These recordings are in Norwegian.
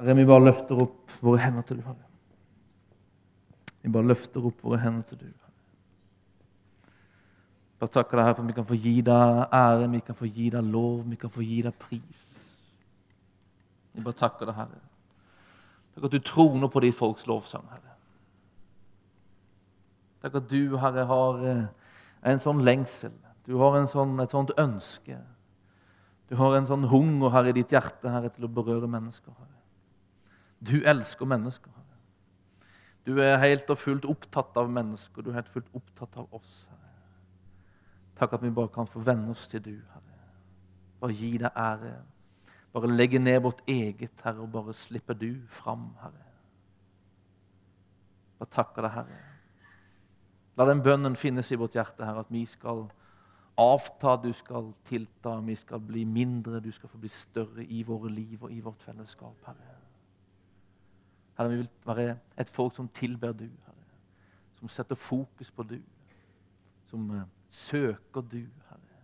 Herre, vi bare løfter opp våre hender til du, Herre. Vi bare løfter opp våre hender til du. Herre. Bare takker deg, Herre, for vi kan få gi deg ære, vi kan få gi deg lov, vi kan få gi deg pris. Vi bare takker deg, Herre. Takk at du troner på ditt folks lovsang, Herre. Takk at du, Herre, har eh, en sånn lengsel. Du har sånn, et sånt ønske. Du har en sånn hunger Herre, i ditt hjerte Herre, til å berøre mennesker. Herre. Du elsker mennesker. Du er helt og fullt opptatt av mennesker. Du er helt fullt opptatt av oss. Takk at vi bare kan få venne oss til du, Herre. Bare gi deg ære. Bare legge ned vårt eget, Herre, og bare slippe du fram, Herre. Bare takke deg, Herre. La den bønnen finnes i vårt hjerte, Herre, at vi skal avta, du skal tilta, vi skal bli mindre, du skal få bli større i våre liv og i vårt fellesskap, Herre. Herre, vi vil være et folk som tilber du, Herre. Som setter fokus på du. Som uh, søker du, Herre.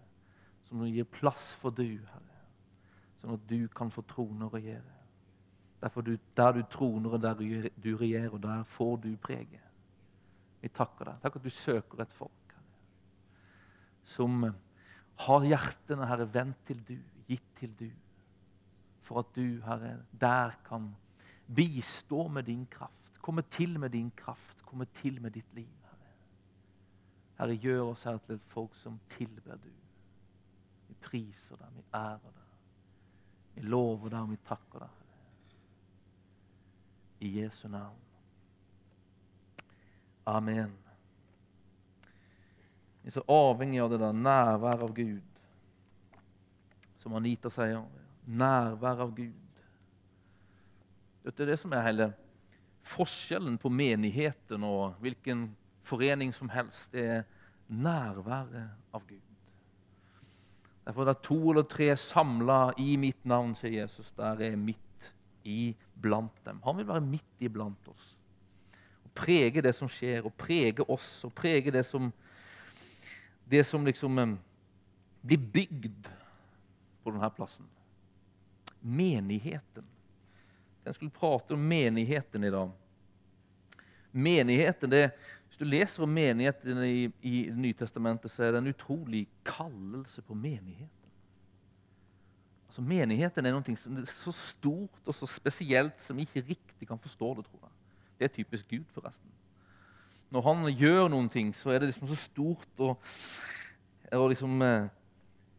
Som gir plass for du, Herre. Sånn at du kan få trone og regjere. Derfor du, Der du troner og der du regjerer, der får du prege. Vi takker deg. Takk at du søker et folk som eh, har hjertene, Herre, vendt til du, gitt til du. For at du, Herre, der kan bistå med din kraft. Komme til med din kraft. Komme til med ditt liv, Herre. Herre, gjør oss her til et folk som tilber du. Vi priser deg, vi ærer deg. Vi lover deg, og vi takker deg. I Jesu navn. Amen. Vi er så avhengig av det der nærvær av Gud. Som Anita sier. Nærvær av Gud. Det er det som er hele forskjellen på menigheten og hvilken forening som helst. Det er nærværet av Gud. Derfor er det to eller tre samla i mitt navn, sier Jesus. Der er midt iblant dem. Han vil være midt iblant oss. Og Prege det som skjer, og prege oss, og prege det som det som liksom blir bygd på denne plassen. Menigheten. Jeg skulle prate om menigheten i dag. Menigheten, det, Hvis du leser om menigheten i, i Nytestamentet, så er det en utrolig kallelse på menigheten. Altså Menigheten er noe som er så stort og så spesielt som vi ikke riktig kan forstå det. tror jeg. Det er typisk Gud, forresten når han gjør noen ting, så er det liksom så stort og, og liksom eh,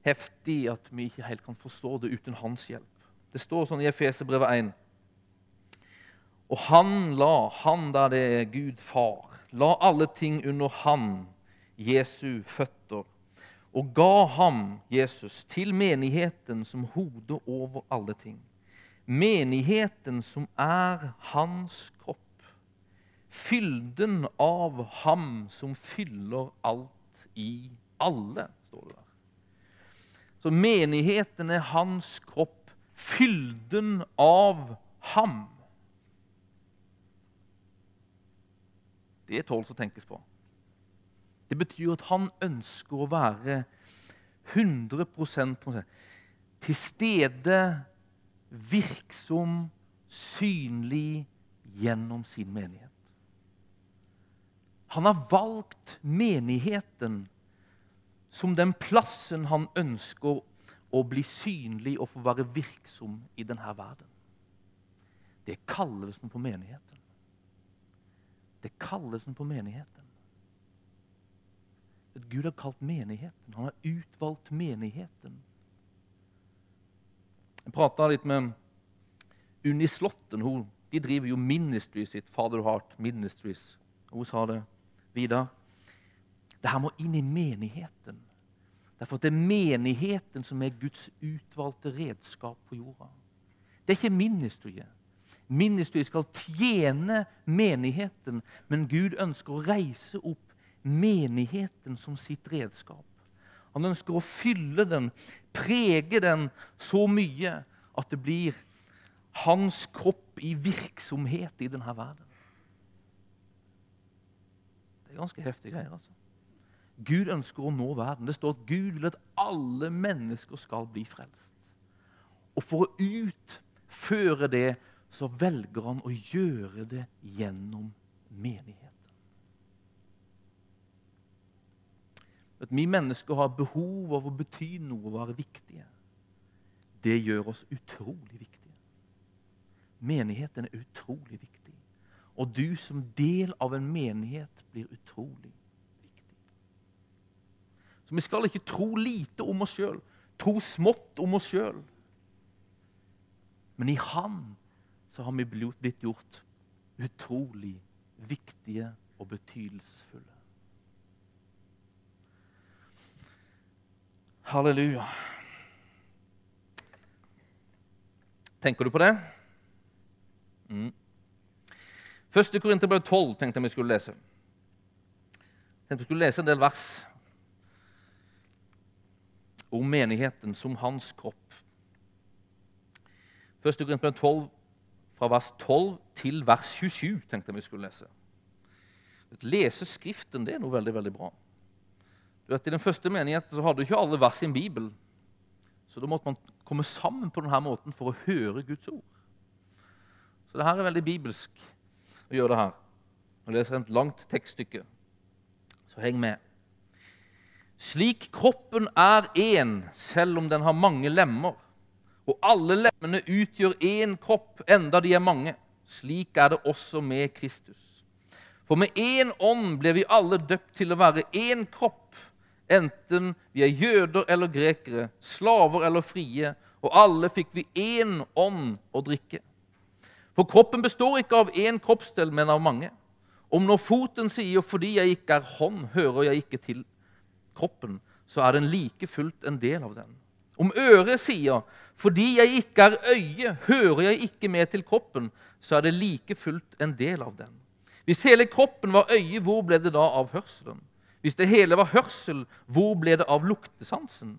heftig at vi ikke helt kan forstå det uten hans hjelp. Det står sånn i Efeserbrevet 1. Og han la, han der det er Gud far, la alle ting under han, Jesu føtter, og ga ham, Jesus, til menigheten som hode over alle ting. Menigheten som er hans kropp Fylden av ham som fyller alt i alle, står det der. Så menigheten er hans kropp. Fylden av ham. Det tåles å tenkes på. Det betyr at han ønsker å være 100% til stede, virksom, synlig gjennom sin menighet. Han har valgt menigheten som den plassen han ønsker å bli synlig og få være virksom i denne verden. Det kalles noe på menigheten. Det er kallelsen på menigheten. Gud har kalt menigheten. Han har utvalgt menigheten. Jeg prata litt med Unni Slåtten. De driver jo ministry sitt, Father Heart Ministries. Hun sa det videre. Det her må inn i menigheten. Derfor det er menigheten som er Guds utvalgte redskap på jorda. Det er ikke ministeriet. Ministeriet skal tjene menigheten, men Gud ønsker å reise opp menigheten som sitt redskap. Han ønsker å fylle den, prege den så mye at det blir hans kropp i virksomhet i denne verden. Det er ganske heftige greier. altså. Gud ønsker å nå verden. Det står at Gud vil at alle mennesker skal bli frelst. Og for å utføre det så velger han å gjøre det gjennom menigheten. At vi mennesker har behov av å bety noe og være viktige. Det gjør oss utrolig viktige. Menigheten er utrolig viktig. Og du som del av en menighet blir utrolig viktig. Så vi skal ikke tro lite om oss sjøl, tro smått om oss sjøl. Men i Han så har vi blitt gjort utrolig viktige og betydelsesfulle. Halleluja. Tenker du på det? Mm. Første Korinterbrev 12 tenkte jeg vi skulle lese. Jeg tenkte vi skulle lese en del vers om menigheten som hans kropp. Første Korinterbrev 12, fra vers 12 til vers 27, tenkte jeg vi skulle lese. Lese Skriften det er noe veldig veldig bra. Du vet, I den første menigheten så hadde ikke alle vers i en bibel. Så da måtte man komme sammen på denne måten for å høre Guds ord. Så det her er veldig bibelsk å gjøre det her. Når Jeg leser et langt tekststykke, så heng med. Slik kroppen er én, selv om den har mange lemmer, og alle lemmene utgjør én kropp, enda de er mange. Slik er det også med Kristus. For med én ånd ble vi alle døpt til å være én kropp, enten vi er jøder eller grekere, slaver eller frie, og alle fikk vi én ånd å drikke. For kroppen består ikke av én kroppsdel, men av mange. Om når foten sier 'fordi jeg ikke er hånd, hører jeg ikke til kroppen', så er den like fullt en del av den. Om øret sier 'fordi jeg ikke er øye, hører jeg ikke med til kroppen', så er det like fullt en del av den. Hvis hele kroppen var øye, hvor ble det da av hørselen? Hvis det hele var hørsel, hvor ble det av luktesansen?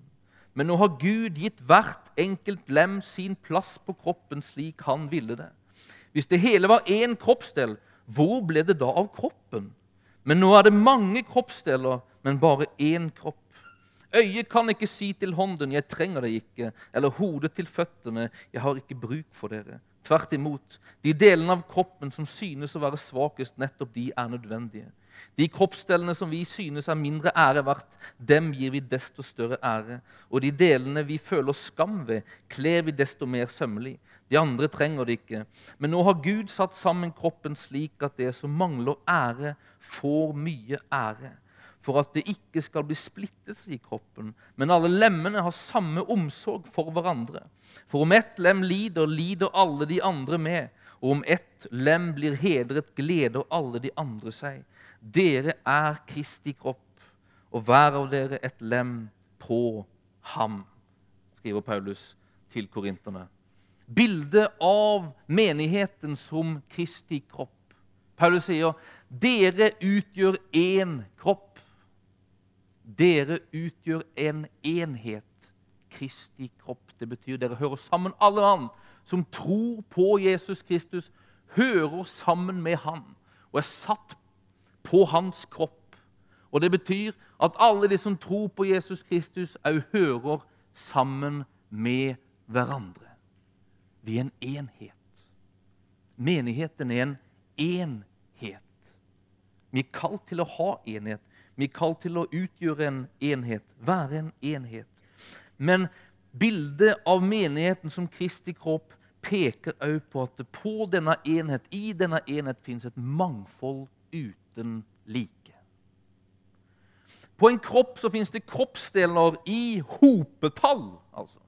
Men nå har Gud gitt hvert enkelt lem sin plass på kroppen slik han ville det. Hvis det hele var én kroppsdel, hvor ble det da av kroppen? Men nå er det mange kroppsdeler, men bare én kropp. Øyet kan ikke si til hånden 'jeg trenger deg ikke', eller hodet til føttene 'jeg har ikke bruk for dere'. Tvert imot. De delene av kroppen som synes å være svakest, nettopp de er nødvendige. De kroppsdelene som vi synes er mindre ære verdt, dem gir vi desto større ære. Og de delene vi føler skam ved, kler vi desto mer sømmelig. De andre trenger det ikke. Men nå har Gud satt sammen kroppen slik at det som mangler ære, får mye ære. For at det ikke skal bli splittelse i kroppen, men alle lemmene har samme omsorg for hverandre. For om ett lem lider, lider alle de andre med. Og om ett lem blir hedret, gleder alle de andre seg. Dere er Kristi kropp, og hver av dere et lem på ham, skriver Paulus til korinterne bilde av menigheten som Kristi kropp. Paulus sier, 'Dere utgjør én kropp'. Dere utgjør en enhet. Kristi kropp. Det betyr dere hører sammen. Alle han som tror på Jesus Kristus, hører sammen med han og er satt på hans kropp. Og Det betyr at alle de som tror på Jesus Kristus, òg hører sammen med hverandre. Vi er en enhet. Menigheten er en enhet. Vi er kalt til å ha enhet. Vi er kalt til å utgjøre en enhet, være en enhet. Men bildet av menigheten som Kristi kropp peker også på at på denne enhet, i denne enhet finnes et mangfold uten like. På en kropp så finnes det kroppsdeler i hopetall. altså.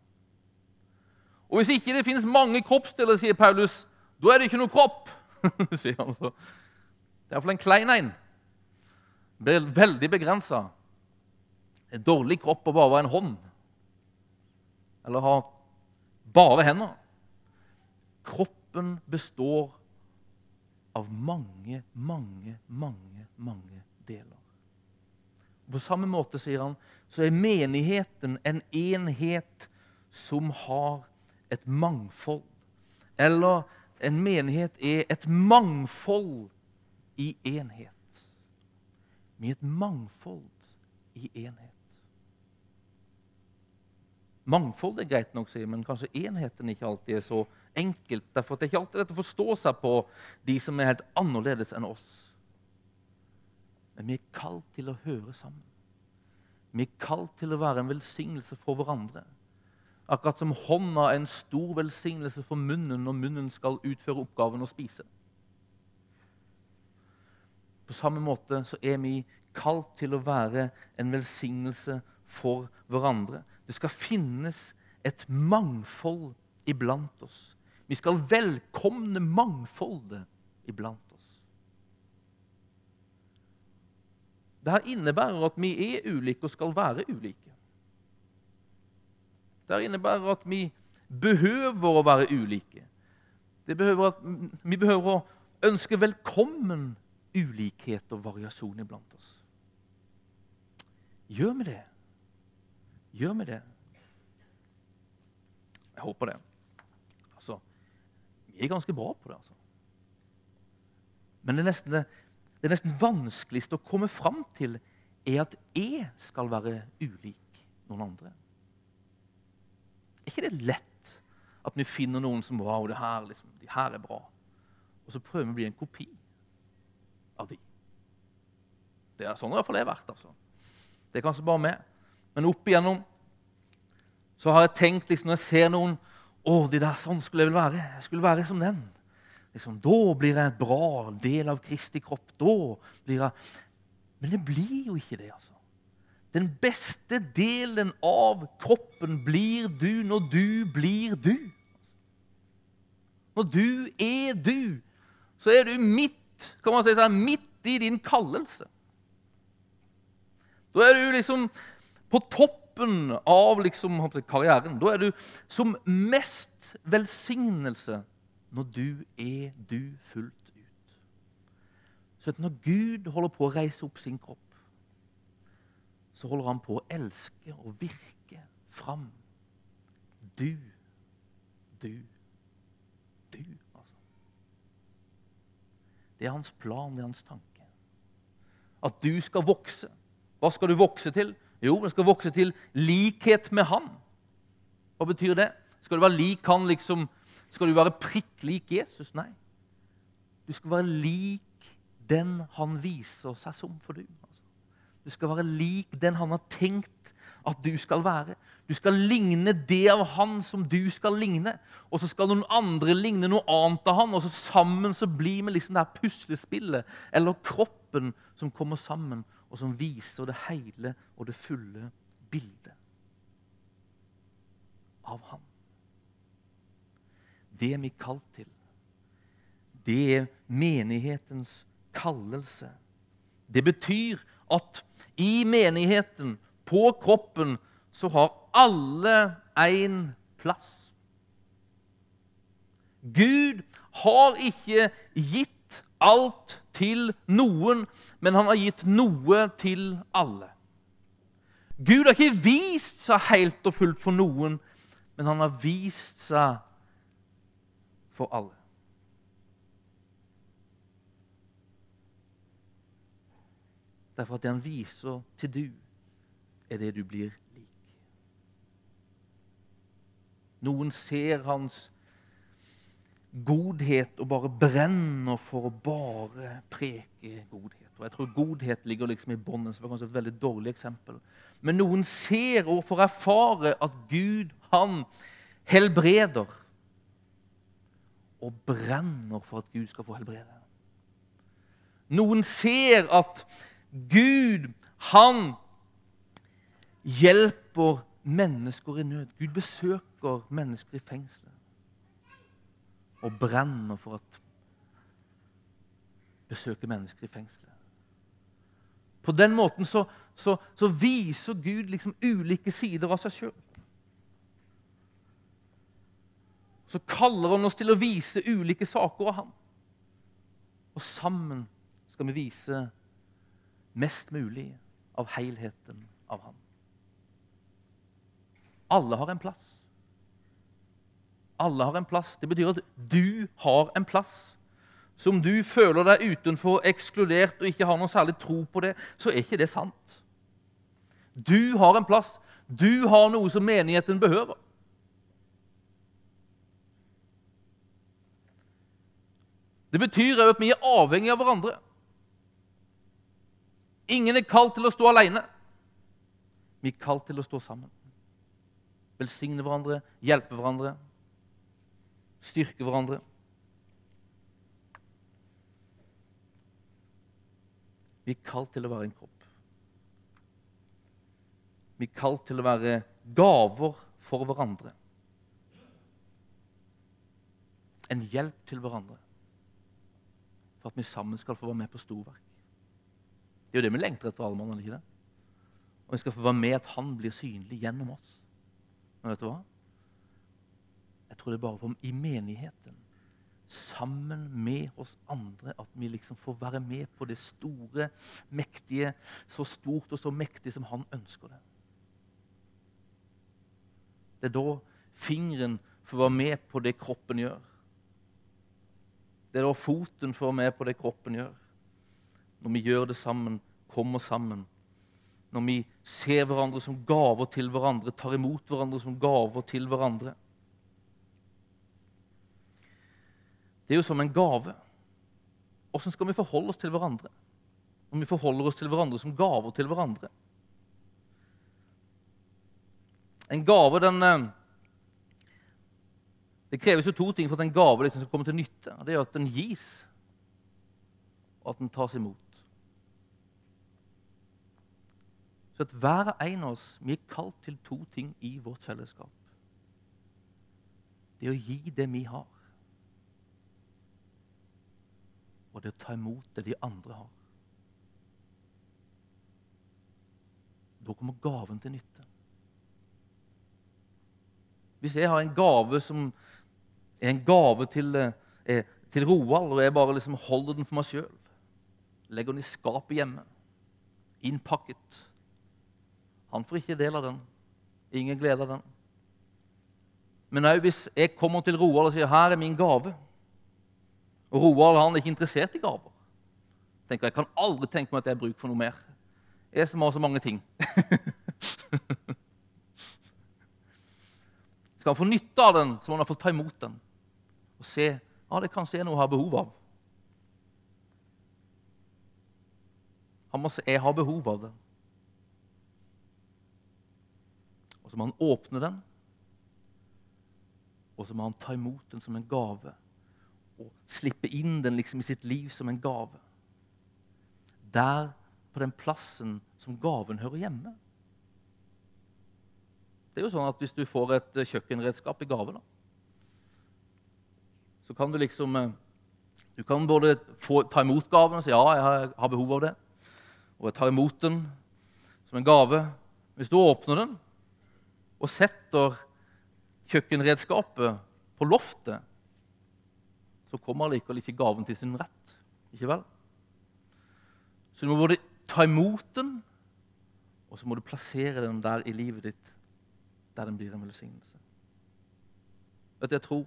Og hvis ikke det finnes mange kroppsdeler, sier Paulus, da er det ikke noe kropp. sier han så. Det er iallfall en klein en. Veldig begrensa. En dårlig kropp å bare en hånd. Eller ha bare hender. Kroppen består av mange, mange, mange, mange deler. På samme måte, sier han, så er menigheten en enhet som har et mangfold. Eller en menighet er et mangfold i enhet. Er et mangfold i enhet. Mangfold er greit nok, men kanskje enheten ikke alltid er så enkelt. Derfor det er ikke alltid lett å forstå seg på de som er helt annerledes enn oss. Men vi er kalt til å høre sammen. Vi er kalt til å være en velsignelse for hverandre. Akkurat som hånda er en stor velsignelse for munnen når munnen skal utføre oppgaven å spise. På samme måte så er vi kalt til å være en velsignelse for hverandre. Det skal finnes et mangfold iblant oss. Vi skal velkomne mangfoldet iblant oss. Det innebærer at vi er ulike og skal være ulike. Det innebærer at vi behøver å være ulike. Behøver at, vi behøver å ønske velkommen ulikhet og variasjon iblant oss. Gjør vi det? Gjør vi det? Jeg håper det. Altså, vi er ganske bra på det. altså. Men det nesten, det, nesten vanskeligste å komme fram til, er at jeg skal være ulik noen andre. Er ikke det lett at vi finner noen som wow, det her, liksom, de her er bra, og så prøver vi å bli en kopi av de? Det er sånn fall jeg har vært. altså. Det er kanskje bare meg. Men opp igjennom så har jeg tenkt liksom, når jeg ser noen å, de der sånn skulle jeg vel være. Jeg skulle være som den. Liksom, da blir jeg et bra del av Kristi kropp. Da blir jeg Men det blir jo ikke det, altså. Den beste delen av kroppen blir du når du blir du. Når du er du, så er du midt, kan man si, midt i din kallelse. Da er du liksom på toppen av liksom, karrieren. Da er du som mest velsignelse når du er du fullt ut. Så når Gud holder på å reise opp sin kropp, så holder han på å elske og virke fram. Du, du, du. Altså. Det er hans plan, det er hans tanke. At du skal vokse. Hva skal du vokse til? Jo, den skal vokse til likhet med han. Hva betyr det? Skal du være lik han liksom Skal du være prikk lik Jesus? Nei. Du skal være lik den han viser seg som for du. Altså. Du skal være lik den han har tenkt at du skal være. Du skal ligne det av han som du skal ligne. Og så skal noen andre ligne noe annet av han, og så sammen så blir vi liksom det her puslespillet, eller kroppen som kommer sammen og som viser det hele og det fulle bildet av ham. Det er vi kalt til. Det er menighetens kallelse. Det betyr at i menigheten, på kroppen, så har alle én plass. Gud har ikke gitt alt til noen, men han har gitt noe til alle. Gud har ikke vist seg helt og fullt for noen, men han har vist seg for alle. Derfor at det han viser til du, er det du blir lik. Noen ser hans godhet og bare brenner for å bare preke godhet. Og Jeg tror godhet ligger liksom i bånden, som er kanskje et veldig dårlig eksempel. Men noen ser og får erfare at Gud, han helbreder. Og brenner for at Gud skal få helbrede. Noen ser at Gud, han hjelper mennesker i nød. Gud besøker mennesker i fengsel og brenner for å besøke mennesker i fengselet. På den måten så, så, så viser Gud liksom ulike sider av seg sjøl. Så kaller han oss til å vise ulike saker av ham. Og sammen skal vi vise mest mulig av helheten av ham. Alle har en plass. Alle har en plass. Det betyr at du har en plass. Så om du føler deg utenfor, ekskludert og ikke har noe særlig tro på det, så er ikke det sant. Du har en plass. Du har noe som menigheten behøver. Det betyr òg at vi er avhengige av hverandre. Ingen er kalt til å stå alene. Vi er kalt til å stå sammen. Velsigne hverandre, hjelpe hverandre, styrke hverandre. Vi er kalt til å være en kropp. Vi er kalt til å være gaver for hverandre. En hjelp til hverandre for at vi sammen skal få være med på storverk. Det er jo det vi lengter etter, alle mann, ikke det? Og vi skal få være med at han blir synlig gjennom oss. Men vet du hva? Jeg tror det er bare på, i menigheten, sammen med oss andre, at vi liksom får være med på det store, mektige, så stort og så mektig som han ønsker det. Det er da fingeren får være med på det kroppen gjør. Det er da foten får med på det kroppen gjør. Når vi gjør det sammen, kommer sammen. Når vi ser hverandre som gaver til hverandre, tar imot hverandre som gaver til hverandre. Det er jo som en gave. Åssen skal vi forholde oss til hverandre? Om vi forholder oss til hverandre som gaver til hverandre? En gave, den eh, det kreves jo to ting for at en gave liksom skal komme til nytte. Det er at den gis, og at den tas imot. Så at hver og en av oss vi er kalt til to ting i vårt fellesskap. Det er å gi det vi har, og det å ta imot det de andre har. Da kommer gaven til nytte. Hvis jeg har en gave som er en gave til, eh, til Roald, og jeg bare liksom holder den for meg sjøl. Legger den i skapet hjemme. Innpakket. Han får ikke del av den. Ingen glede av den. Men òg hvis jeg kommer til Roald og sier 'her er min gave', og Roald han er ikke interessert i gaver tenker Jeg kan aldri tenke meg at jeg har bruk for noe mer. Jeg som har så mange ting. Skal han få nytte av den, så må han iallfall ta imot den og se ja, det kanskje er noe jeg har behov av. Han må se jeg har behov av det. Og så må han åpne den, og så må han ta imot den som en gave. Og slippe inn den liksom i sitt liv som en gave. Der, på den plassen som gaven hører hjemme. Det er jo sånn at Hvis du får et kjøkkenredskap i gave, da, så kan du liksom eh, Du kan både få, ta imot gaven og si ja, jeg har behov av det. Og jeg tar imot den som en gave. Hvis du åpner den og setter kjøkkenredskapet på loftet, så kommer allikevel ikke gaven til sin rett. Ikke vel? Så du må både ta imot den, og så må du plassere den der i livet ditt, der den blir en velsignelse. Vet du, jeg tror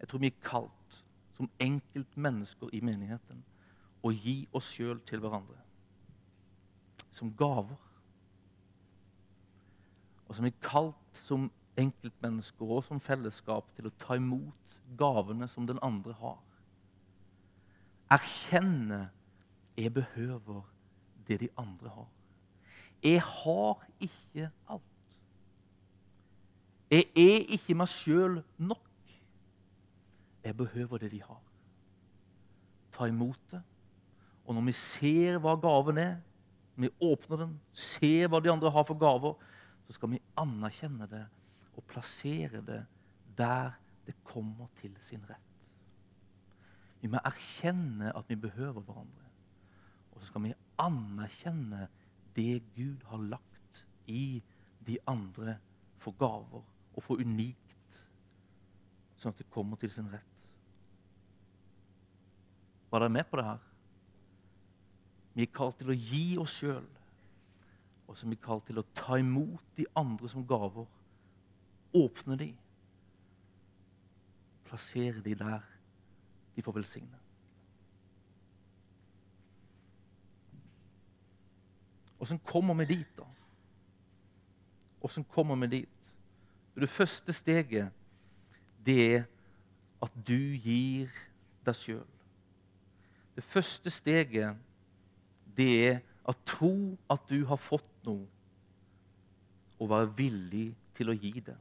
jeg tror vi er kalt som enkeltmennesker i menigheten å gi oss sjøl til hverandre som gaver. Og som er kalt som enkeltmennesker og som fellesskap til å ta imot gavene som den andre har. Erkjenne jeg behøver det de andre har. Jeg har ikke alt. Jeg er ikke meg sjøl nok. Jeg behøver det de har. Ta imot det. Og når vi ser hva gaven er, vi åpner den, ser hva de andre har for gaver, så skal vi anerkjenne det og plassere det der det kommer til sin rett. Vi må erkjenne at vi behøver hverandre. Og så skal vi anerkjenne det Gud har lagt i de andre for gaver og for unikt, sånn at det kommer til sin rett. Var dere med på det her? Vi er kalt til å gi oss sjøl, og så er vi kalt til å ta imot de andre som gaver. Åpne de. Plassere de der de får velsigne. Åssen kommer vi dit, da? Åssen kommer vi dit? Det første steget det er at du gir deg sjøl. Det første steget, det er at tro at du har fått noe, og være villig til å gi det.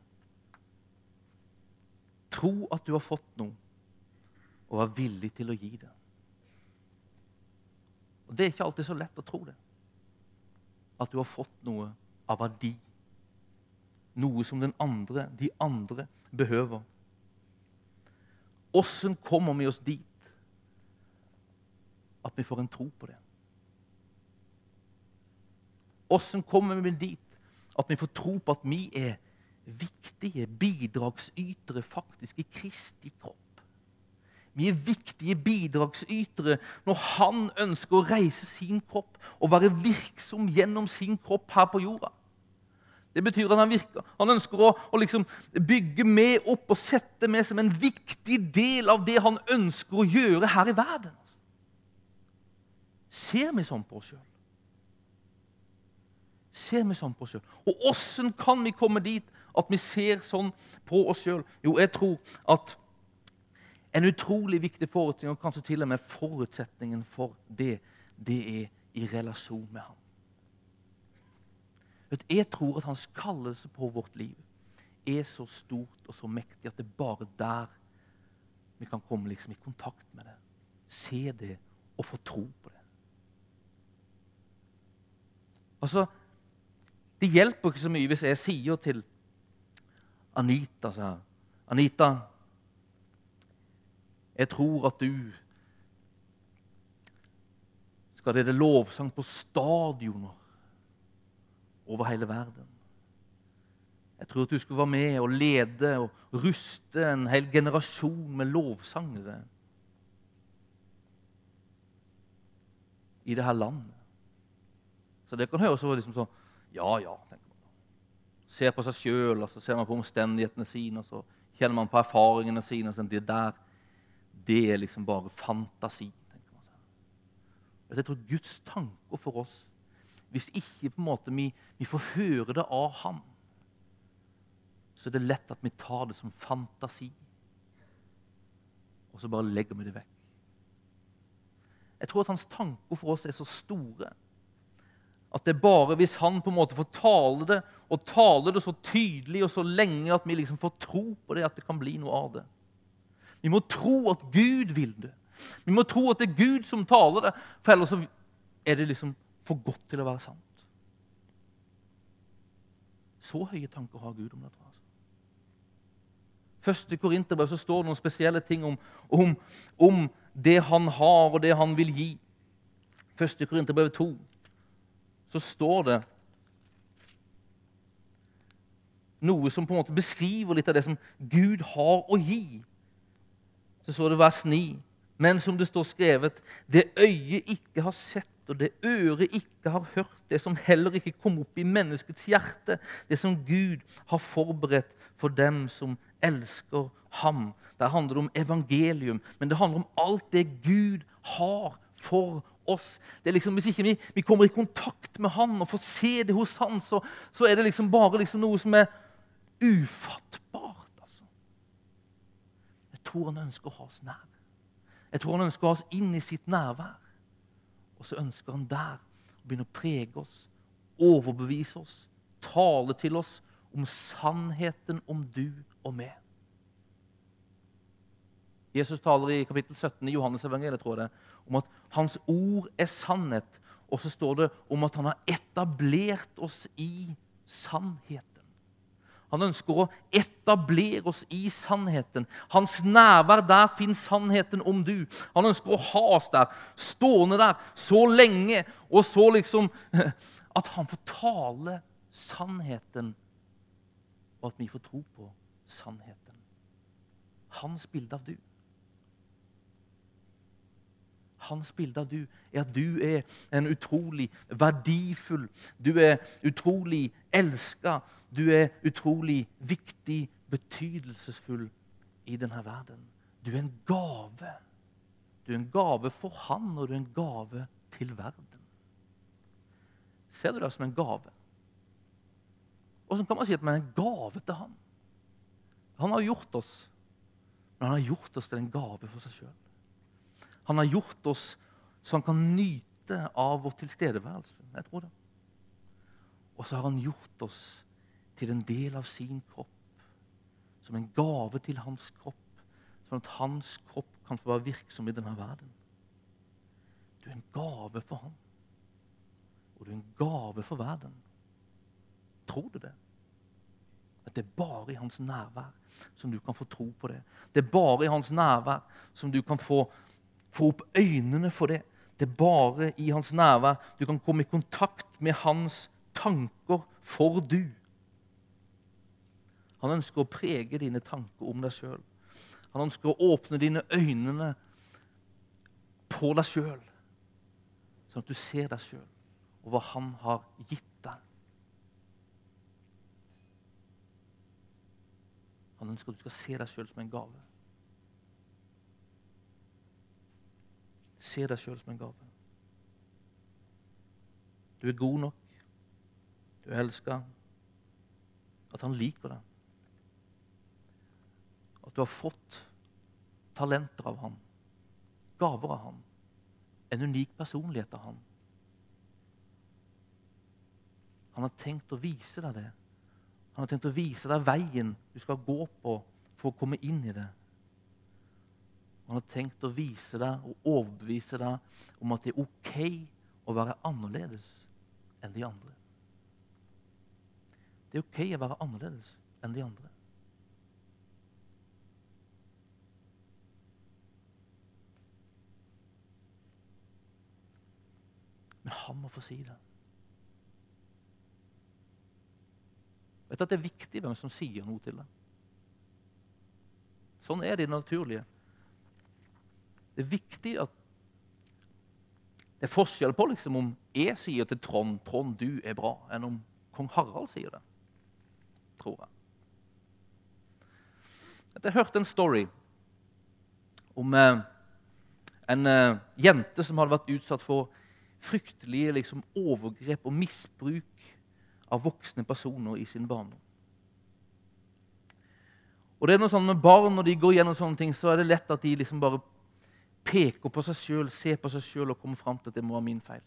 Tro at du har fått noe, og vær villig til å gi det. Og Det er ikke alltid så lett å tro det. At du har fått noe av verdi. Noe som den andre, de andre behøver. Åssen kommer vi oss dit at vi får en tro på det? Åssen kommer vi dit at vi får tro på at vi er viktige bidragsytere faktisk i Kristi kropp? Vi er viktige bidragsytere når han ønsker å reise sin kropp og være virksom gjennom sin kropp her på jorda. Det betyr at han, virker, han ønsker å, å liksom bygge med opp og sette med som en viktig del av det han ønsker å gjøre her i verden. Ser vi sånn på oss sjøl? Ser vi sånn på oss sjøl? Og åssen kan vi komme dit at vi ser sånn på oss sjøl? Jo, jeg tror at en utrolig viktig forutsetning, og kanskje til og med forutsetningen for det, det er i relasjon med ham. Jeg tror at hans kallelse på vårt liv er så stort og så mektig at det er bare der vi kan komme liksom i kontakt med det. Se det og få tro på det. Altså, Det hjelper ikke så mye hvis jeg sier til Anita sa Anita, jeg tror at du skal lede lovsang på stadioner over hele verden. Jeg tror at du skulle være med og lede og ruste en hel generasjon med lovsangere i dette landet. Så det kan høres ut liksom sånn Ja, ja. tenker man. Ser på seg sjøl, og så ser man på omstendighetene sine, og så kjenner man på erfaringene sine. og sånn, Det der, det er liksom bare fantasi. tenker man. Jeg tror Guds tanker for oss hvis ikke på en måte vi, vi, får høre det av ham, så er det lett at vi tar det som fantasi. Og så bare legger vi det vekk. Jeg tror at hans tanker for oss er så store at det er bare hvis han på en måte får tale det, og tale det så tydelig og så lenge at vi liksom får tro på det, at det kan bli noe av det. Vi må tro at Gud vil det. Vi må tro at det er Gud som taler det, for ellers er det liksom for godt til å være sant. Så høye tanker har Gud om dette. Altså. Første Korinterbrev står det noen spesielle ting om, om, om, det han har, og det han vil gi. Første Korinterbrev 2 så står det noe som på en måte beskriver litt av det som Gud har å gi. Så står det vers 9. Men som det står skrevet, det øyet ikke har sett og det øret ikke har hørt, det som heller ikke kom opp i menneskets hjerte, det som Gud har forberedt for dem som elsker ham. Der handler det om evangelium, men det handler om alt det Gud har for oss. Det er liksom, Hvis ikke vi, vi kommer i kontakt med han og får se det hos han, så, så er det liksom bare liksom noe som er ufattbart. Altså. Jeg tror han ønsker å ha oss nær. Jeg tror han ønsker å ha oss inn i sitt nærvær. Og så ønsker han der å begynne å prege oss, overbevise oss, tale til oss om sannheten om du og meg. Jesus taler i kapittel 17 i Johannes evangeliet, tror jeg det, om at hans ord er sannhet. Og så står det om at han har etablert oss i sannheten. Han ønsker å etablere oss i sannheten. Hans nærvær, der finnes sannheten om du. Han ønsker å ha oss der, stående der så lenge, og så liksom At han får tale sannheten, og at vi får tro på sannheten. Hans bilde av du. Hans bilde av du er at du er en utrolig verdifull, du er utrolig elska, du er utrolig viktig, betydelsesfull i denne verden. Du er en gave. Du er en gave for han, og du er en gave til verden. Ser du det som en gave? Åssen kan man si at man er en gave til han? Han har gjort oss, men han har gjort oss til en gave for seg sjøl. Han har gjort oss så han kan nyte av vår tilstedeværelse. Jeg tror det. Og så har han gjort oss til en del av sin kropp, som en gave til hans kropp, sånn at hans kropp kan få være virksom i denne verden. Du er en gave for ham, og du er en gave for verden. Tror du det? At det er bare i hans nærvær som du kan få tro på det. Det er bare i hans nærvær som du kan få, få opp øynene for det. Det er bare i hans nærvær du kan komme i kontakt med hans tanker for du. Han ønsker å prege dine tanker om deg sjøl. Han ønsker å åpne dine øynene på deg sjøl, sånn at du ser deg sjøl og hva han har gitt deg. Han ønsker at du skal se deg sjøl som en gave. Se deg sjøl som en gave. Du er god nok. Du er elska. At han liker deg at du har fått talenter av han, gaver av han, en unik personlighet av han. Han har tenkt å vise deg det. Han har tenkt å vise deg veien du skal gå på for å komme inn i det. Han har tenkt å vise deg og overbevise deg om at det er OK å være annerledes enn de andre. Det er OK å være annerledes enn de andre. Men han må få si det. Vet du at Det er viktig hvem som sier noe til deg. Sånn er det i det naturlige. Det er viktig at Det er forskjell på liksom, om jeg sier til Trond 'Trond, du er bra', enn om kong Harald sier det. Tror jeg. Jeg hørte en story om eh, en eh, jente som hadde vært utsatt for fryktelige liksom, overgrep og misbruk av voksne personer i sin barndom. Og det er noe sånn med Barn når de går gjennom sånne ting, så er det lett at de liksom bare peker på seg sjøl, ser på seg sjøl og kommer fram til at det må være min feil.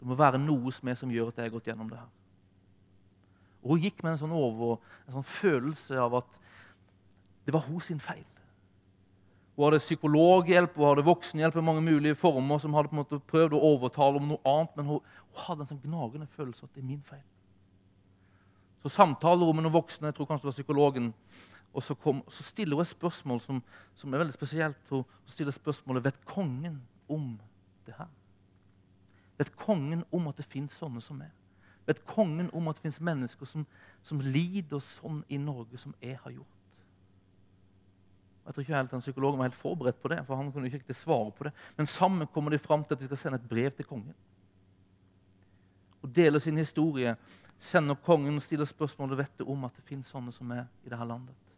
Det må være noe som, som gjør at jeg har gått gjennom det her. Og Hun gikk med en sånn, over, en sånn følelse av at det var hun sin feil. Hun hadde psykologhjelp hun hadde voksenhjelp i mange mulige former som hadde på en måte prøvd å overtale om noe annet, men hun, hun hadde en sånn gnagende følelse av at det er min feil. Så samtaler hun med noen voksne, jeg tror kanskje det var psykologen, og så, kom, så stiller hun et spørsmål som, som, er veldig spesielt. Hun stiller spørsmålet vet kongen om det her. Vet kongen om at det fins sånne som meg? Vet kongen om at det fins mennesker som, som lider sånn i Norge som jeg har gjort? Jeg tror ikke helt den Psykologen var helt forberedt på det. for han kunne ikke svare på det. Men sammen kommer de fram til at de skal sende et brev til kongen. Og deler sin historie. Sender kongen og stiller spørsmål og vet om at det finnes sånne som er i dette landet.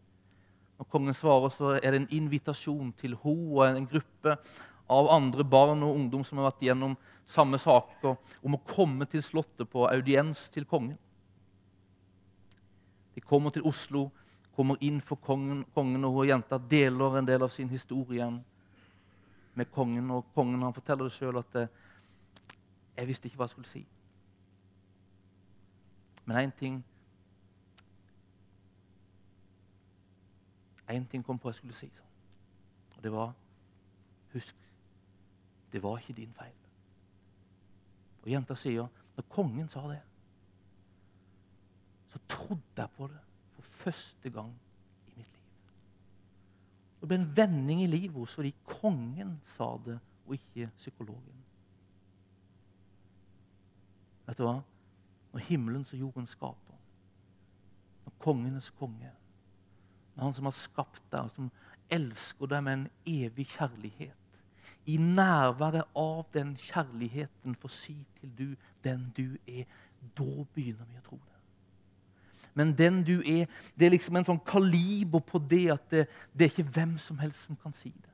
Når kongen svarer, så er det en invitasjon til hun og en gruppe av andre barn og ungdom som har vært gjennom samme saker, om å komme til Slottet på audiens til kongen. De kommer til Oslo kommer inn for kongen, kongen og hun jenta deler en del av sin historie med kongen. Og kongen han forteller det sjøl at eh, 'jeg visste ikke hva jeg skulle si'. Men én ting Én ting kom på jeg skulle si, og det var Husk, det var ikke din feil. Og jenta sier når kongen sa det, så trodde jeg på det for første gang i mitt liv. Det ble en vending i livet hos fordi kongen sa det, og ikke psykologen. Vet du hva? Når himmelens og jorden skaper, når kongenes konge, han som har skapt deg, som elsker deg med en evig kjærlighet i nærværet av den kjærligheten får si til du den du er, da begynner vi å tro det men den du er, det er liksom en sånn kaliber på det at det, det er ikke hvem som helst som kan si det.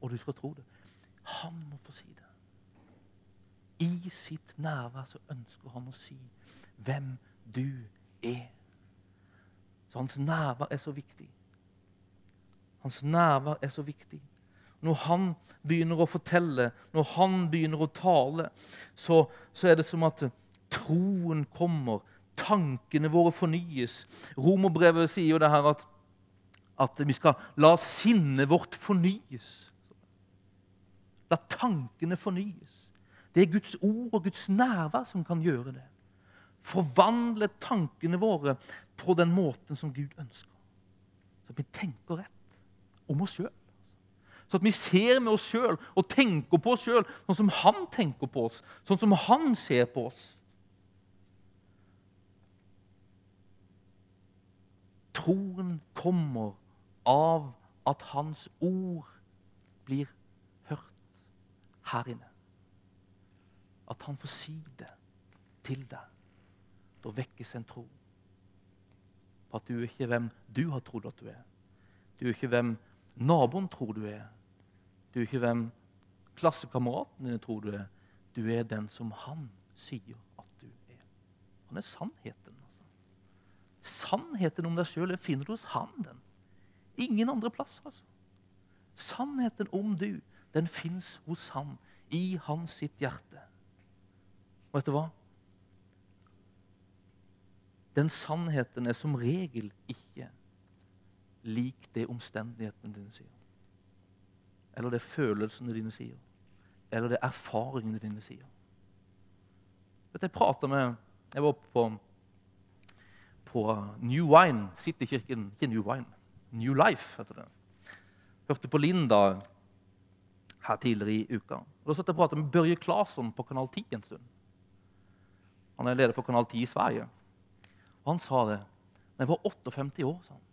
Og du skal tro det. Han må få si det. I sitt nærvær så ønsker han å si hvem du er. Så hans nærvær er så viktig. Hans nærvær er så viktig. når han begynner å fortelle, når han begynner å tale, så, så er det som at troen kommer, tankene våre fornyes. Romerbrevet sier jo det her at, at vi skal la sinnet vårt fornyes. La tankene fornyes. Det er Guds ord og Guds nærvær som kan gjøre det. Forvandle tankene våre på den måten som Gud ønsker. Så at vi tenker rett om oss sjøl. Så at vi ser med oss sjøl og tenker på oss sjøl sånn som han tenker på oss, sånn som han ser på oss. Troen kommer av at hans ord blir hørt her inne. At han får si det til deg. Da vekkes en tro på at du er ikke hvem du har trodd at du er. Du er ikke hvem naboen tror du er. Du er ikke hvem klassekameraten din tror du er. Du er den som han sier at du er. Han er sannheten. Altså. Sannheten om deg sjøl finner du hos han. den. Ingen andre plass. altså. Sannheten om du, den fins hos han, i hans sitt hjerte. Og vet du hva? Den sannheten er som regel ikke lik det omstendighetene dine sier eller det følelsene dine sier, eller det erfaringene dine sier. Vet Jeg prater med Jeg var på, på New Wine, Citykirken Ikke New Wine, New Life heter det. Hørte på Linda her tidligere i uka. Og da satt jeg og pratet med Børje Claesson på Kanal 10 en stund. Han er leder for Kanal 10 i Sverige. Han sa det. Da jeg var 58 år, sa han.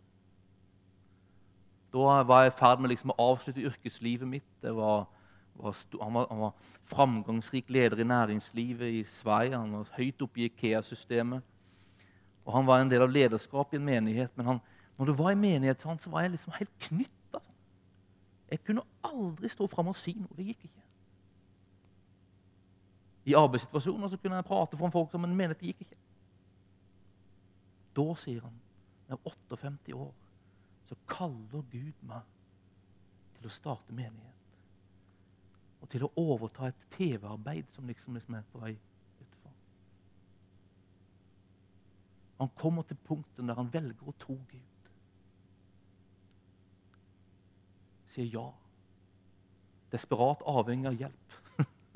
Da var jeg i ferd med liksom å avslutte yrkeslivet mitt. Var, var, han, var, han, var, framgangsrik leder i næringslivet i Sverige. Han var høyt oppe i Ikea-systemet. Og Han var en del av lederskapet i en menighet. Men han, når du var i menighet, så var jeg liksom helt knytta. Jeg kunne aldri stå fram og si noe. Det gikk ikke. I arbeidssituasjoner så kunne jeg prate foran folk, men menighet det gikk ikke. Da, sier han, jeg er 58 år så kaller Gud meg til å starte menighet. Og til å overta et TV-arbeid som liksom, liksom er på vei utenfor. Han kommer til punktet der han velger å tro Gud. Sier ja. Desperat avhengig av hjelp.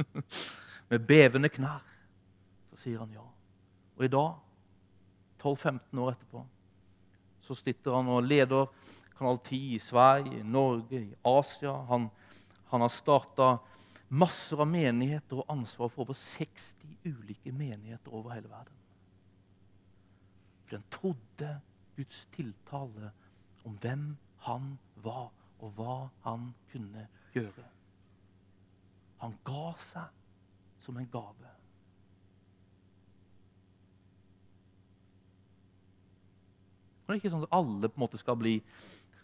Med bevende knær. Så sier han ja. Og i dag, 12-15 år etterpå, så sitter han og leder Kanal 10 i Sverige, i Norge, i Asia. Han, han har starta masser av menigheter og ansvar for over 60 ulike menigheter over hele verden. For han trodde Guds tiltale om hvem han var, og hva han kunne gjøre. Han ga seg som en gave. Det er ikke sånn at alle på en måte skal bli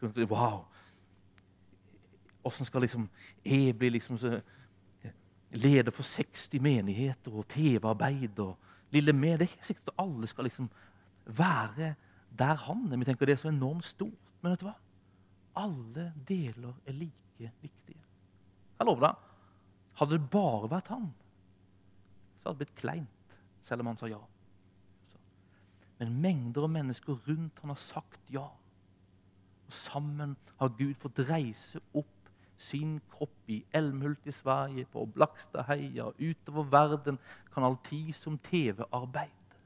Wow! Åssen skal liksom jeg bli liksom leder for 60 menigheter og TV-arbeid og lille med? Det er ikke sikkert at alle skal liksom være der han er. Vi tenker det er så enormt stort. Men vet du hva? Alle deler er like viktige. Jeg lover deg, hadde det bare vært han, så hadde det blitt kleint, selv om han sa ja. Men mengder av mennesker rundt han har sagt ja. Og sammen har Gud fått reise opp sin kropp i Elmhult i Sverige, på Blakstadheia, utover verden, Kanal 10 som TV-arbeid.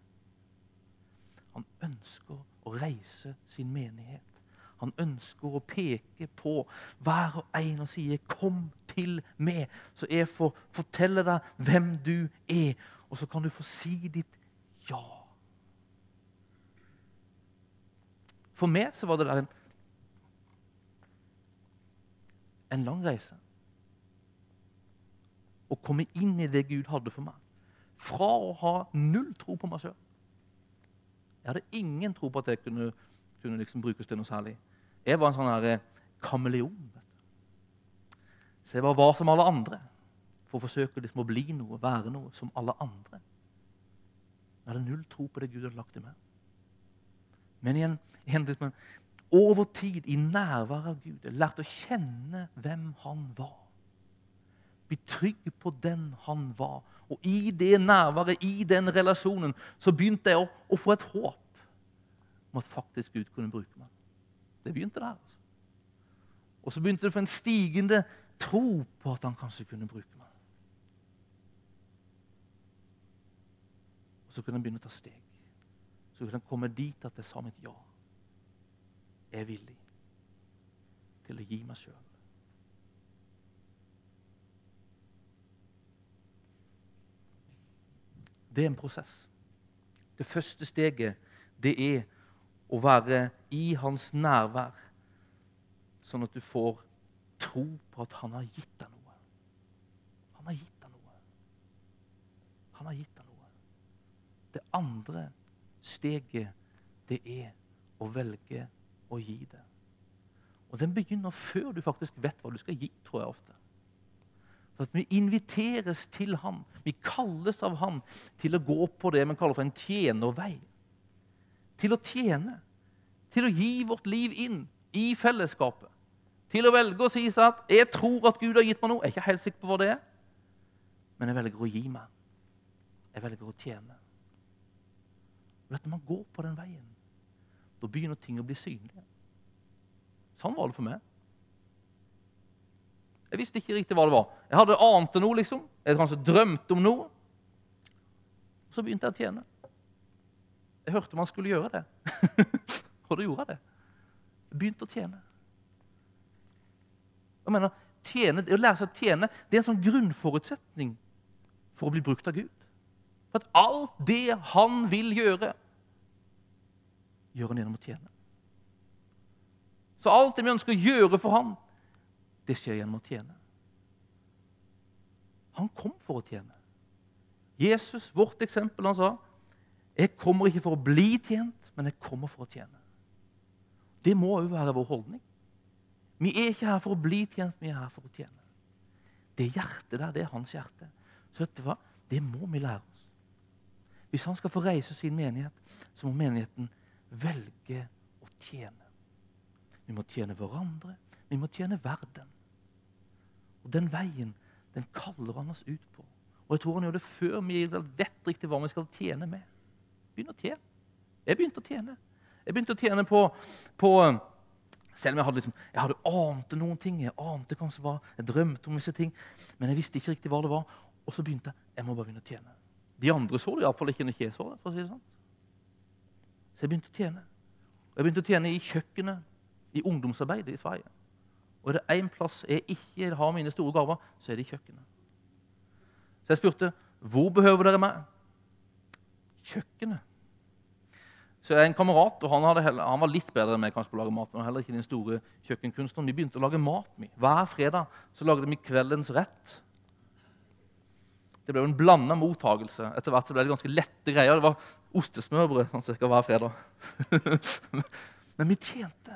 Han ønsker å reise sin menighet. Han ønsker å peke på hver og en og sier 'Kom til meg', så jeg får fortelle deg hvem du er. Og så kan du få si ditt ja. For meg så var det der en, en lang reise. Å komme inn i det Gud hadde for meg. Fra å ha null tro på meg sjøl. Jeg hadde ingen tro på at jeg kunne, kunne liksom brukes til noe særlig. Jeg var en sånn her eh, kameleon. Så jeg bare var som alle andre for å forsøke liksom å bli noe, være noe som alle andre. Jeg hadde null tro på det Gud hadde lagt i meg. Men igjen, en liksom, over tid i nærværet av Gud. Jeg lærte å kjenne hvem han var. Bli trygg på den han var. Og i det nærværet, i den relasjonen, så begynte jeg å, å få et håp om at faktisk Gud kunne bruke meg. Det begynte der. altså. Og så begynte det å få en stigende tro på at han kanskje kunne bruke meg. Og så kunne han begynne å ta steg. Så kunne kan komme dit at jeg sa mitt ja. Jeg er villig til å gi meg sjøl. Det er en prosess. Det første steget det er å være i hans nærvær, sånn at du får tro på at han har gitt deg noe. Han har gitt deg noe. Han har gitt deg noe. Det andre steget, det er å velge å gi det. Og den begynner før du faktisk vet hva du skal gi, tror jeg ofte. For at Vi inviteres til Han. Vi kalles av Han til å gå på det vi kaller for en tjenervei. Til å tjene. Til å gi vårt liv inn i fellesskapet. Til å velge å si at 'jeg tror at Gud har gitt meg noe'. Jeg er ikke helt sikker på hva det er, men jeg velger å gi meg. Jeg velger å tjene. Vet du, Når man går på den veien, da begynner ting å bli synlige. Sånn var det for meg. Jeg visste ikke riktig hva det var. Jeg hadde ante noe, liksom. Jeg hadde kanskje drømt om noe. Så begynte jeg å tjene. Jeg hørte man skulle gjøre det. Og da gjorde jeg det. Jeg begynte å tjene. Jeg mener, tjene, Å lære seg å tjene det er en sånn grunnforutsetning for å bli brukt av Gud. For at alt det han vil gjøre, gjør han gjennom å tjene. Så alt det vi ønsker å gjøre for ham, det skjer gjennom å tjene. Han kom for å tjene. Jesus, vårt eksempel, han sa jeg kommer ikke for å bli tjent, men jeg kommer for å tjene. Det må òg være vår holdning. Vi er ikke her for å bli tjent, vi er her for å tjene. Det hjertet der, det er hans hjerte. Så vet du hva? Det må vi lære. Hvis han skal få reise sin menighet, så må menigheten velge å tjene. Vi må tjene hverandre, vi må tjene verden. Og Den veien den kaller han oss ut på. Og jeg tror han gjør det før vi vet riktig hva vi skal tjene med. Begynn å tjene. Jeg begynte å tjene. Jeg begynte å tjene på, på selv om jeg hadde, liksom, jeg hadde ante noen ting. Jeg ante kanskje hva, jeg drømte om visse ting, men jeg visste ikke riktig hva det var. Og så begynte jeg jeg må bare begynne å tjene. De andre så det iallfall ikke når ikke jeg så det. for å si det sånn. Så jeg begynte å tjene. Jeg begynte å tjene i kjøkkenet, i ungdomsarbeidet i Sverige. Og er det én plass jeg ikke har mine store gaver, så er det i kjøkkenet. Så jeg spurte hvor behøver dere meg? Kjøkkenet. Så jeg er en kamerat, og han, heller, han, var litt bedre enn meg kanskje på å lage mat. men heller ikke den store kjøkkenkunstneren. Vi begynte å lage mat. Med. Hver fredag så lagde vi kveldens rett. Det ble jo en blanda mottagelse. Etter hvert så ble det ganske lette greier. Det var ostesmørbrød sånn cirka hver fredag. Men vi tjente.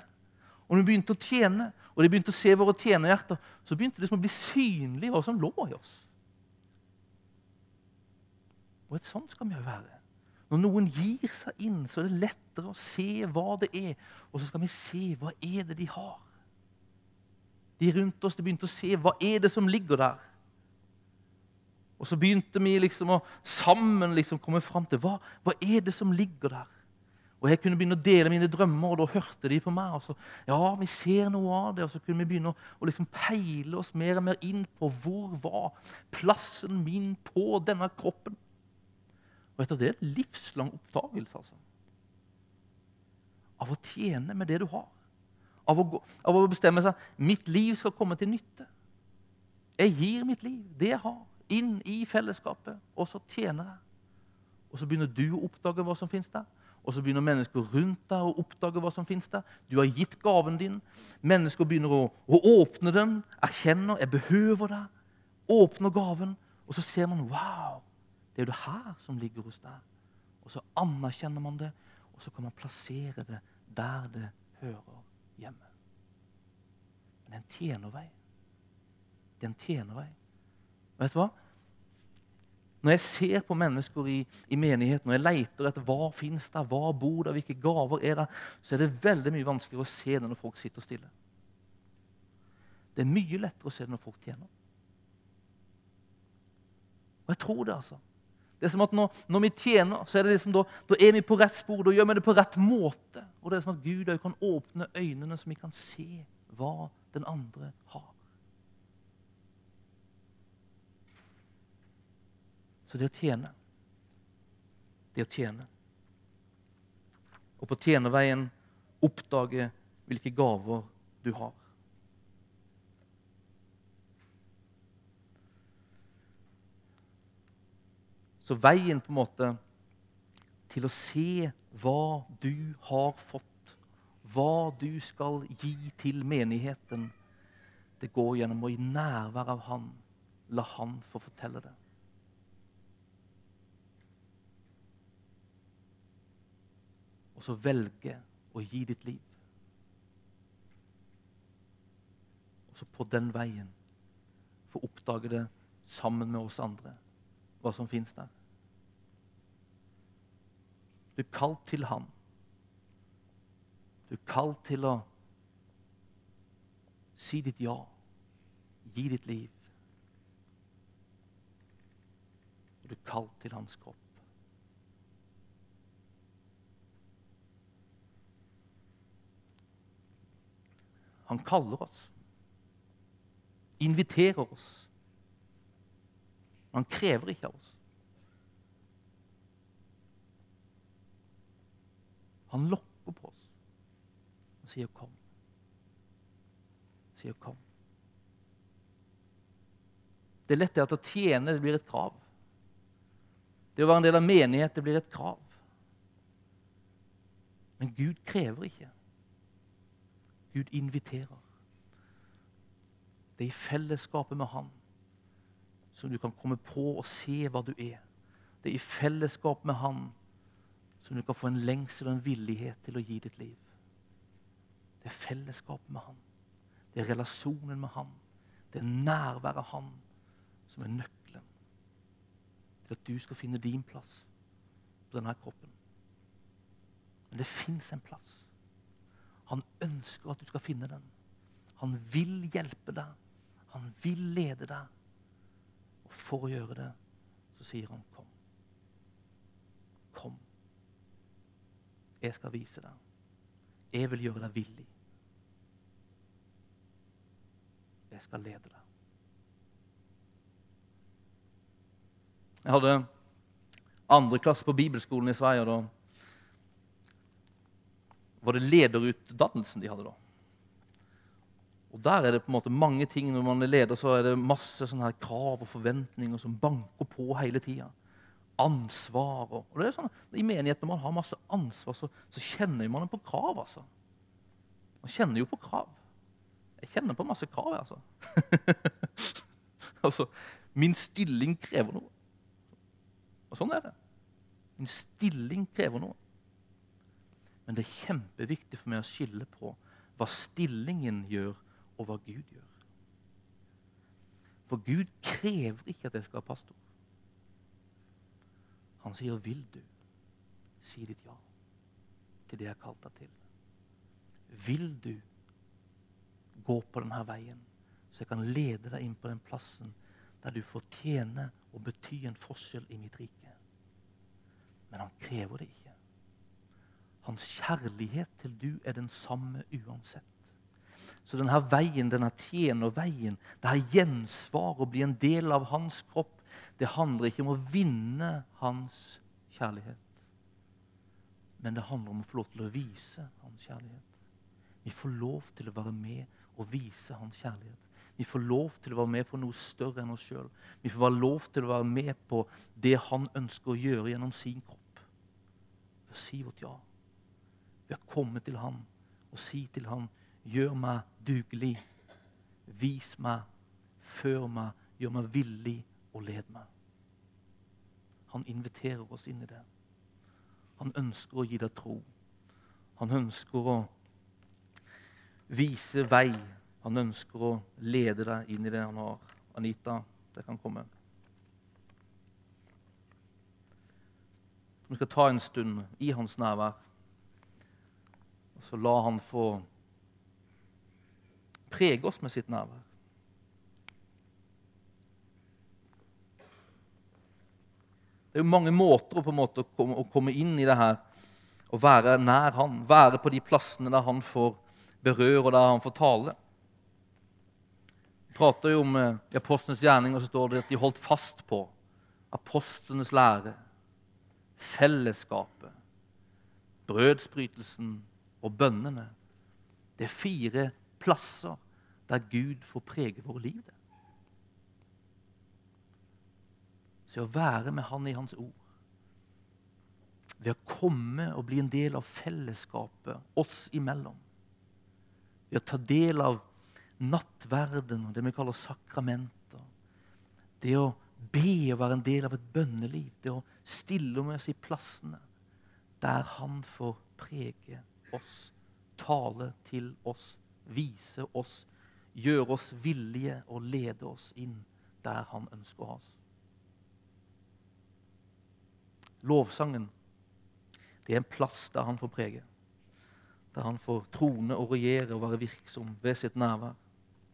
Og når vi begynte å tjene, og de begynte å se våre tjenerhjerter, så begynte det liksom å bli synlig hva som lå i oss. Og et sånt skal vi jo være. Når noen gir seg inn, så er det lettere å se hva det er. Og så skal vi se hva er det de har. De rundt oss de begynte å se hva er det som ligger der. Og så begynte vi liksom å sammen liksom komme fram til hva, hva er det som ligger der. Og Jeg kunne begynne å dele mine drømmer, og da hørte de på meg. og så, ja, vi ser noe av det, og så kunne vi begynne å, å liksom peile oss mer og mer inn på hvor var plassen min på denne kroppen. Og du, Det er en livslang oppdagelse. altså. Av å tjene med det du har. Av å, av å bestemme seg mitt liv skal komme til nytte. Jeg gir mitt liv, det jeg har inn i fellesskapet, og så tjener jeg. Og så begynner du å oppdage hva som finnes der. Og så begynner mennesker rundt deg å oppdage hva som finnes der. Du har gitt gaven din. Mennesker begynner å, å åpne den, erkjenner 'jeg behøver deg', åpner gaven, og så ser man 'wow', det er jo det her som ligger hos deg. Og så anerkjenner man det, og så kan man plassere det der det hører hjemme. Men det er en tjenervei. Det er en tjenervei. Vet du hva? Når jeg ser på mennesker i, i menigheten og jeg leter etter hva fins der, hva bor der, hvilke gaver er der, så er det veldig mye vanskeligere å se det når folk sitter stille. Det er mye lettere å se det når folk tjener. Og jeg tror det, altså. Det er som at når, når vi tjener, så er det liksom da, da er vi på rett spor. Da gjør vi det på rett måte. Og det er som at Gud kan åpne øynene, så vi kan se hva den andre har. Så det å tjene Det å tjene. Og på tjenerveien oppdage hvilke gaver du har. Så veien på en måte til å se hva du har fått, hva du skal gi til menigheten, det går gjennom å i nærvær av Han la Han få fortelle det. Og så velge å gi ditt liv. Og så på den veien få oppdage det sammen med oss andre, hva som fins der. Du er kalt til Han. Du er kalt til å si ditt ja, gi ditt liv. Du er kalt til Hans kropp. Han kaller oss, inviterer oss. Han krever ikke av oss. Han lokker på oss og sier 'kom'. Sier 'kom'. Det er lett at å tjene det blir et krav. Det å være en del av menighet det blir et krav. Men Gud krever ikke. Gud inviterer. Det er i fellesskapet med Han som du kan komme på og se hva du er. Det er i fellesskap med Han som du kan få en lengsel og en villighet til å gi ditt liv. Det er fellesskapet med Han. Det er relasjonen med Han. Det er nærværet av Han som er nøkkelen til at du skal finne din plass på denne kroppen. Men det fins en plass. Han ønsker at du skal finne den. Han vil hjelpe deg. Han vil lede deg. Og for å gjøre det, så sier han, 'Kom'. Kom. Jeg skal vise deg. Jeg vil gjøre deg villig. Jeg skal lede deg. Jeg hadde andre klasse på bibelskolen i Sverige. da var det lederutdannelsen de hadde da. Og Der er det på en måte mange ting. Når man er leder, så er det masse sånne her krav og forventninger som banker på hele tida. Ansvar. Og, og det er sånn, I menigheten når man har masse ansvar, så, så kjenner man på krav. altså. Man kjenner jo på krav. Jeg kjenner på masse krav. altså. altså, Min stilling krever noe. Og sånn er det. Min stilling krever noe. Men det er kjempeviktig for meg å skille på hva stillingen gjør, og hva Gud gjør. For Gud krever ikke at jeg skal ha pastor. Han sier 'vil du', si ditt ja til det jeg har kalt deg til. Vil du gå på denne veien, så jeg kan lede deg inn på den plassen der du får tjene og bety en forskjell i mitt rike? Men han krever det ikke. Hans kjærlighet til du er den samme uansett. Så denne veien, denne tjenerveien, det her gjensvar å bli en del av hans kropp, det handler ikke om å vinne hans kjærlighet. Men det handler om å få lov til å vise hans kjærlighet. Vi får lov til å være med og vise hans kjærlighet. Vi får lov til å være med på noe større enn oss sjøl. Vi får være lov til å være med på det han ønsker å gjøre gjennom sin kropp. Si vårt ja. Ved å komme til ham og si til ham, gjør meg dugelig. Vis meg, før meg, gjør meg villig og led meg. Han inviterer oss inn i det. Han ønsker å gi deg tro. Han ønsker å vise vei. Han ønsker å lede deg inn i det han har. Anita, det kan komme. vi skal ta en stund i hans nærvær. Og så la han få prege oss med sitt nærvær. Det er jo mange måter å, måte å, komme, inn i det her. Å være nær han, være på de plassene der han får berøre, og der han får tale. Vi prater jo om eh, I apostlenes gjerning og så står det at de holdt fast på apostlenes lære, fellesskapet, brødsbrytelsen og bønnene. Det er fire plasser der Gud får prege våre liv. Så å være med Han i Hans ord, ved å komme og bli en del av fellesskapet oss imellom, ved å ta del av nattverden og det vi kaller sakramenter, det å be og være en del av et bønneliv, det å stille med oss i plassene der Han får prege oss, tale til oss, vise oss, gjøre oss villige og lede oss inn der Han ønsker å ha oss. Lovsangen det er en plass der han får prege. Der han får trone og regjere og være virksom ved sitt nærvær.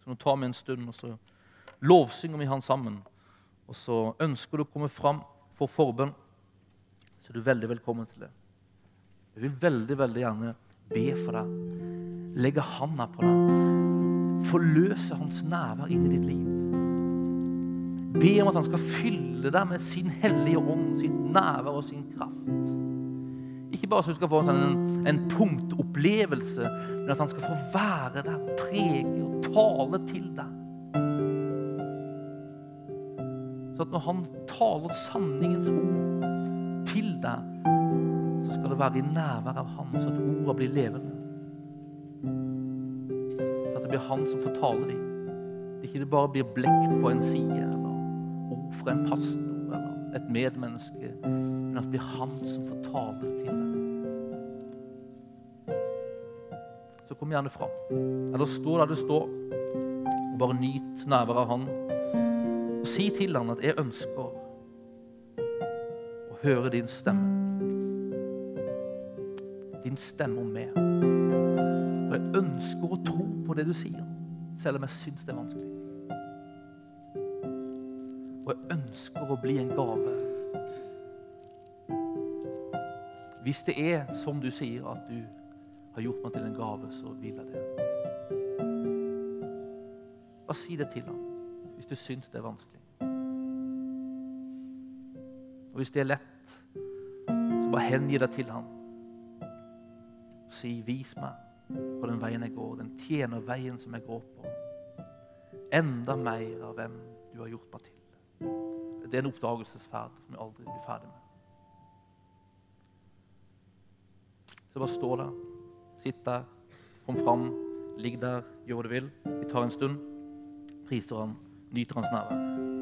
Så Nå tar vi en stund, og så lovsynger vi han sammen. Og så ønsker du å komme fram for forbønn, så er du veldig velkommen til det. Jeg vil veldig, veldig gjerne be for deg. Legge handa på deg. Forløse hans nærvær inn i ditt liv. Be om at han skal fylle deg med sin hellige ånd, sitt nærvær og sin kraft. Ikke bare så du skal få en, en punktopplevelse, men at han skal få være der, prege og tale til deg. Så at når han taler sanningens ord til deg, skal det være i nærvær av han, så at ordene blir levende. Så at det blir han som fortaler tale dem. Det ikke bare blir blekk på en side ord fra en pastor eller et medmenneske, men at det blir han som fortaler til deg. Så kom gjerne fram. Eller stå der du står, og bare nyt nærværet av han. Og si til han at 'jeg ønsker å høre din stemme'. Din stemme om meg. Og jeg ønsker å tro på det du sier, selv om jeg syns det er vanskelig. Og jeg ønsker å bli en gave. Hvis det er som du sier, at du har gjort meg til en gave, så vil jeg det. Bare si det til ham hvis du syns det er vanskelig. Og hvis det er lett, så bare hengi deg til ham. Si 'vis meg på den veien jeg går', den tjener veien som jeg går på. Enda mer av hvem du har gjort meg til. Det er en oppdagelsesferd som vi aldri blir ferdig med. Så bare stå der, sitt der, kom fram, ligg der, gjør hva du vil. Vi tar en stund, priser han, nyter hans nærvær.